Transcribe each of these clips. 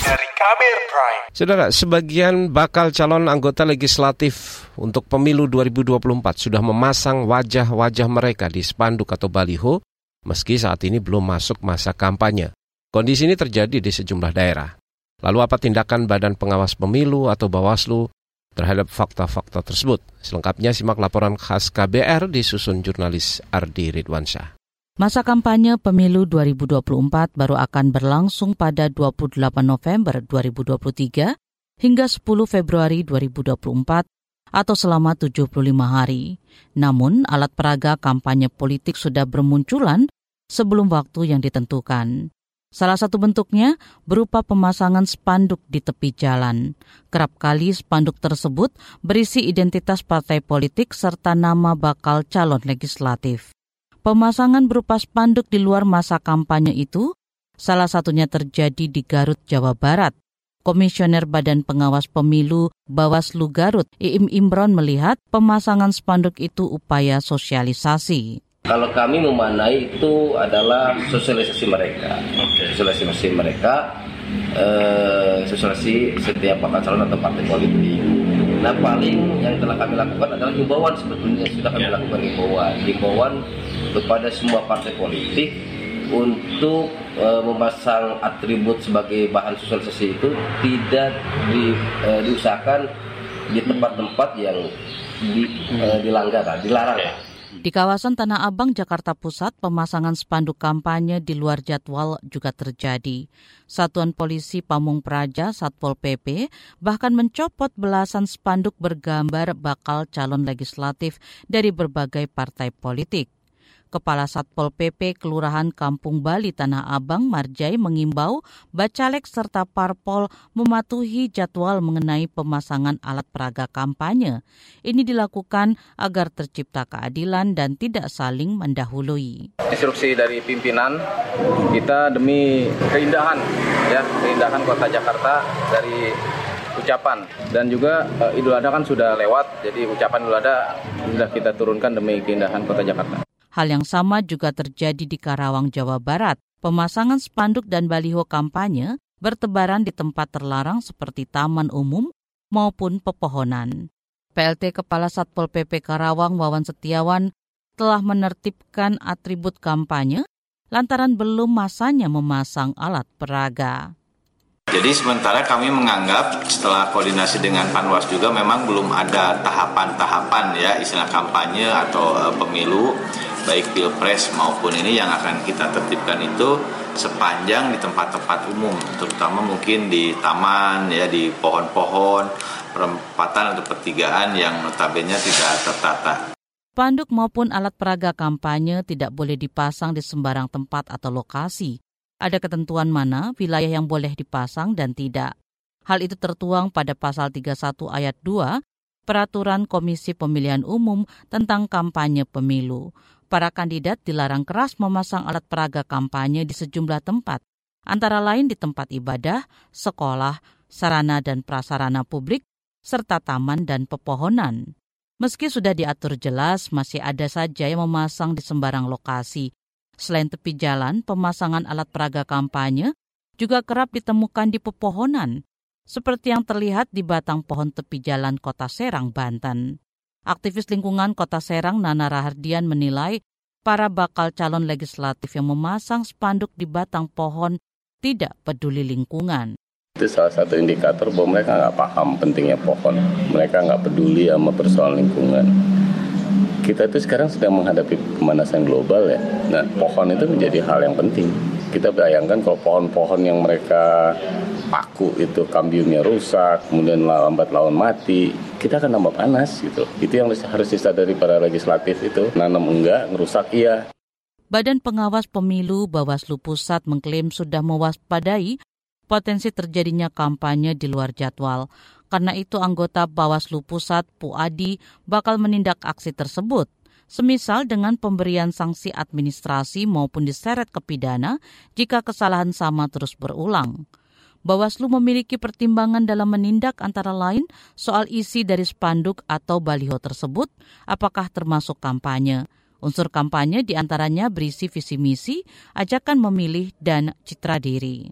Dari Kabir Prime. Saudara, sebagian bakal calon anggota legislatif untuk pemilu 2024 sudah memasang wajah-wajah mereka di spanduk atau baliho, meski saat ini belum masuk masa kampanye. Kondisi ini terjadi di sejumlah daerah. Lalu apa tindakan Badan Pengawas Pemilu atau Bawaslu terhadap fakta-fakta tersebut? Selengkapnya simak laporan khas KBR disusun jurnalis Ardi Ridwansyah. Masa kampanye pemilu 2024 baru akan berlangsung pada 28 November 2023 hingga 10 Februari 2024 atau selama 75 hari. Namun, alat peraga kampanye politik sudah bermunculan sebelum waktu yang ditentukan. Salah satu bentuknya berupa pemasangan spanduk di tepi jalan. Kerap kali spanduk tersebut berisi identitas partai politik serta nama bakal calon legislatif. Pemasangan berupa spanduk di luar masa kampanye itu salah satunya terjadi di Garut, Jawa Barat. Komisioner Badan Pengawas Pemilu Bawaslu Garut, Iim Imron melihat pemasangan spanduk itu upaya sosialisasi. Kalau kami memanai itu adalah sosialisasi mereka, sosialisasi mereka, eh, sosialisasi setiap bakal calon atau partai politik. Nah paling yang telah kami lakukan adalah himbauan sebetulnya. Sudah kami lakukan himbauan, himbauan kepada semua partai politik untuk e, memasang atribut sebagai bahan sosialisasi itu tidak di, e, diusahakan di tempat-tempat yang di, e, dilanggar, dilarang. Di kawasan Tanah Abang, Jakarta Pusat, pemasangan spanduk kampanye di luar jadwal juga terjadi. Satuan Polisi Pamung Praja, Satpol PP, bahkan mencopot belasan spanduk bergambar bakal calon legislatif dari berbagai partai politik. Kepala Satpol PP Kelurahan Kampung Bali Tanah Abang Marjai mengimbau bacalek serta parpol mematuhi jadwal mengenai pemasangan alat peraga kampanye. Ini dilakukan agar tercipta keadilan dan tidak saling mendahului. Instruksi dari pimpinan kita demi keindahan ya, keindahan kota Jakarta dari ucapan dan juga uh, Idul Adha kan sudah lewat jadi ucapan Idul Adha sudah kita turunkan demi keindahan kota Jakarta. Hal yang sama juga terjadi di Karawang, Jawa Barat. Pemasangan spanduk dan baliho kampanye bertebaran di tempat terlarang seperti taman umum maupun pepohonan. PLT Kepala Satpol PP Karawang Wawan Setiawan telah menertibkan atribut kampanye lantaran belum masanya memasang alat peraga. Jadi sementara kami menganggap setelah koordinasi dengan Panwas juga memang belum ada tahapan-tahapan ya istilah kampanye atau e, pemilu baik pilpres maupun ini yang akan kita tertibkan itu sepanjang di tempat-tempat umum, terutama mungkin di taman, ya di pohon-pohon, perempatan atau pertigaan yang notabene tidak tertata. Panduk maupun alat peraga kampanye tidak boleh dipasang di sembarang tempat atau lokasi. Ada ketentuan mana wilayah yang boleh dipasang dan tidak. Hal itu tertuang pada pasal 31 ayat 2 Peraturan Komisi Pemilihan Umum tentang kampanye pemilu para kandidat dilarang keras memasang alat peraga kampanye di sejumlah tempat, antara lain di tempat ibadah, sekolah, sarana dan prasarana publik, serta taman dan pepohonan. Meski sudah diatur jelas, masih ada saja yang memasang di sembarang lokasi. Selain tepi jalan, pemasangan alat peraga kampanye juga kerap ditemukan di pepohonan, seperti yang terlihat di batang pohon tepi jalan Kota Serang, Banten. Aktivis lingkungan Kota Serang Nana Rahardian menilai para bakal calon legislatif yang memasang spanduk di batang pohon tidak peduli lingkungan. Itu salah satu indikator bahwa mereka nggak paham pentingnya pohon. Mereka nggak peduli sama persoalan lingkungan. Kita itu sekarang sedang menghadapi pemanasan global ya. Nah, pohon itu menjadi hal yang penting. Kita bayangkan kalau pohon-pohon yang mereka paku itu kambiumnya rusak, kemudian lambat laun mati, kita akan tambah panas gitu. Itu yang harus disadari para legislatif itu, nanam enggak, ngerusak iya. Badan Pengawas Pemilu Bawaslu Pusat mengklaim sudah mewaspadai potensi terjadinya kampanye di luar jadwal. Karena itu anggota Bawaslu Pusat Puadi bakal menindak aksi tersebut semisal dengan pemberian sanksi administrasi maupun diseret ke pidana jika kesalahan sama terus berulang. Bawaslu memiliki pertimbangan dalam menindak antara lain soal isi dari spanduk atau baliho tersebut, apakah termasuk kampanye. Unsur kampanye di antaranya berisi visi misi, ajakan memilih, dan citra diri.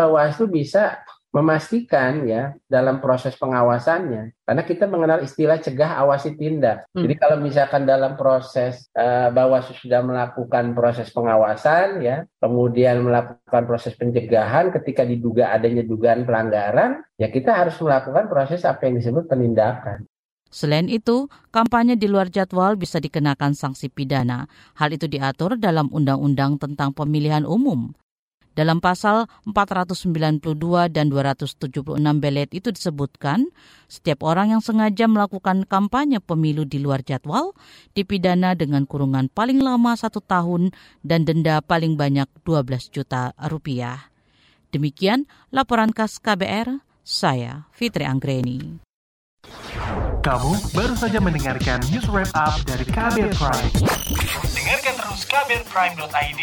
Bawaslu bisa memastikan ya dalam proses pengawasannya karena kita mengenal istilah cegah awasi tindak. Hmm. Jadi kalau misalkan dalam proses uh, Bawaslu sudah melakukan proses pengawasan ya, kemudian melakukan proses pencegahan ketika diduga adanya dugaan pelanggaran, ya kita harus melakukan proses apa yang disebut penindakan. Selain itu, kampanye di luar jadwal bisa dikenakan sanksi pidana. Hal itu diatur dalam Undang-Undang tentang Pemilihan Umum. Dalam pasal 492 dan 276 belet itu disebutkan, setiap orang yang sengaja melakukan kampanye pemilu di luar jadwal dipidana dengan kurungan paling lama satu tahun dan denda paling banyak 12 juta rupiah. Demikian laporan khas KBR, saya Fitri Anggreni. Kamu baru saja mendengarkan news wrap up dari KBR Prime. Dengarkan terus kbrprime.id,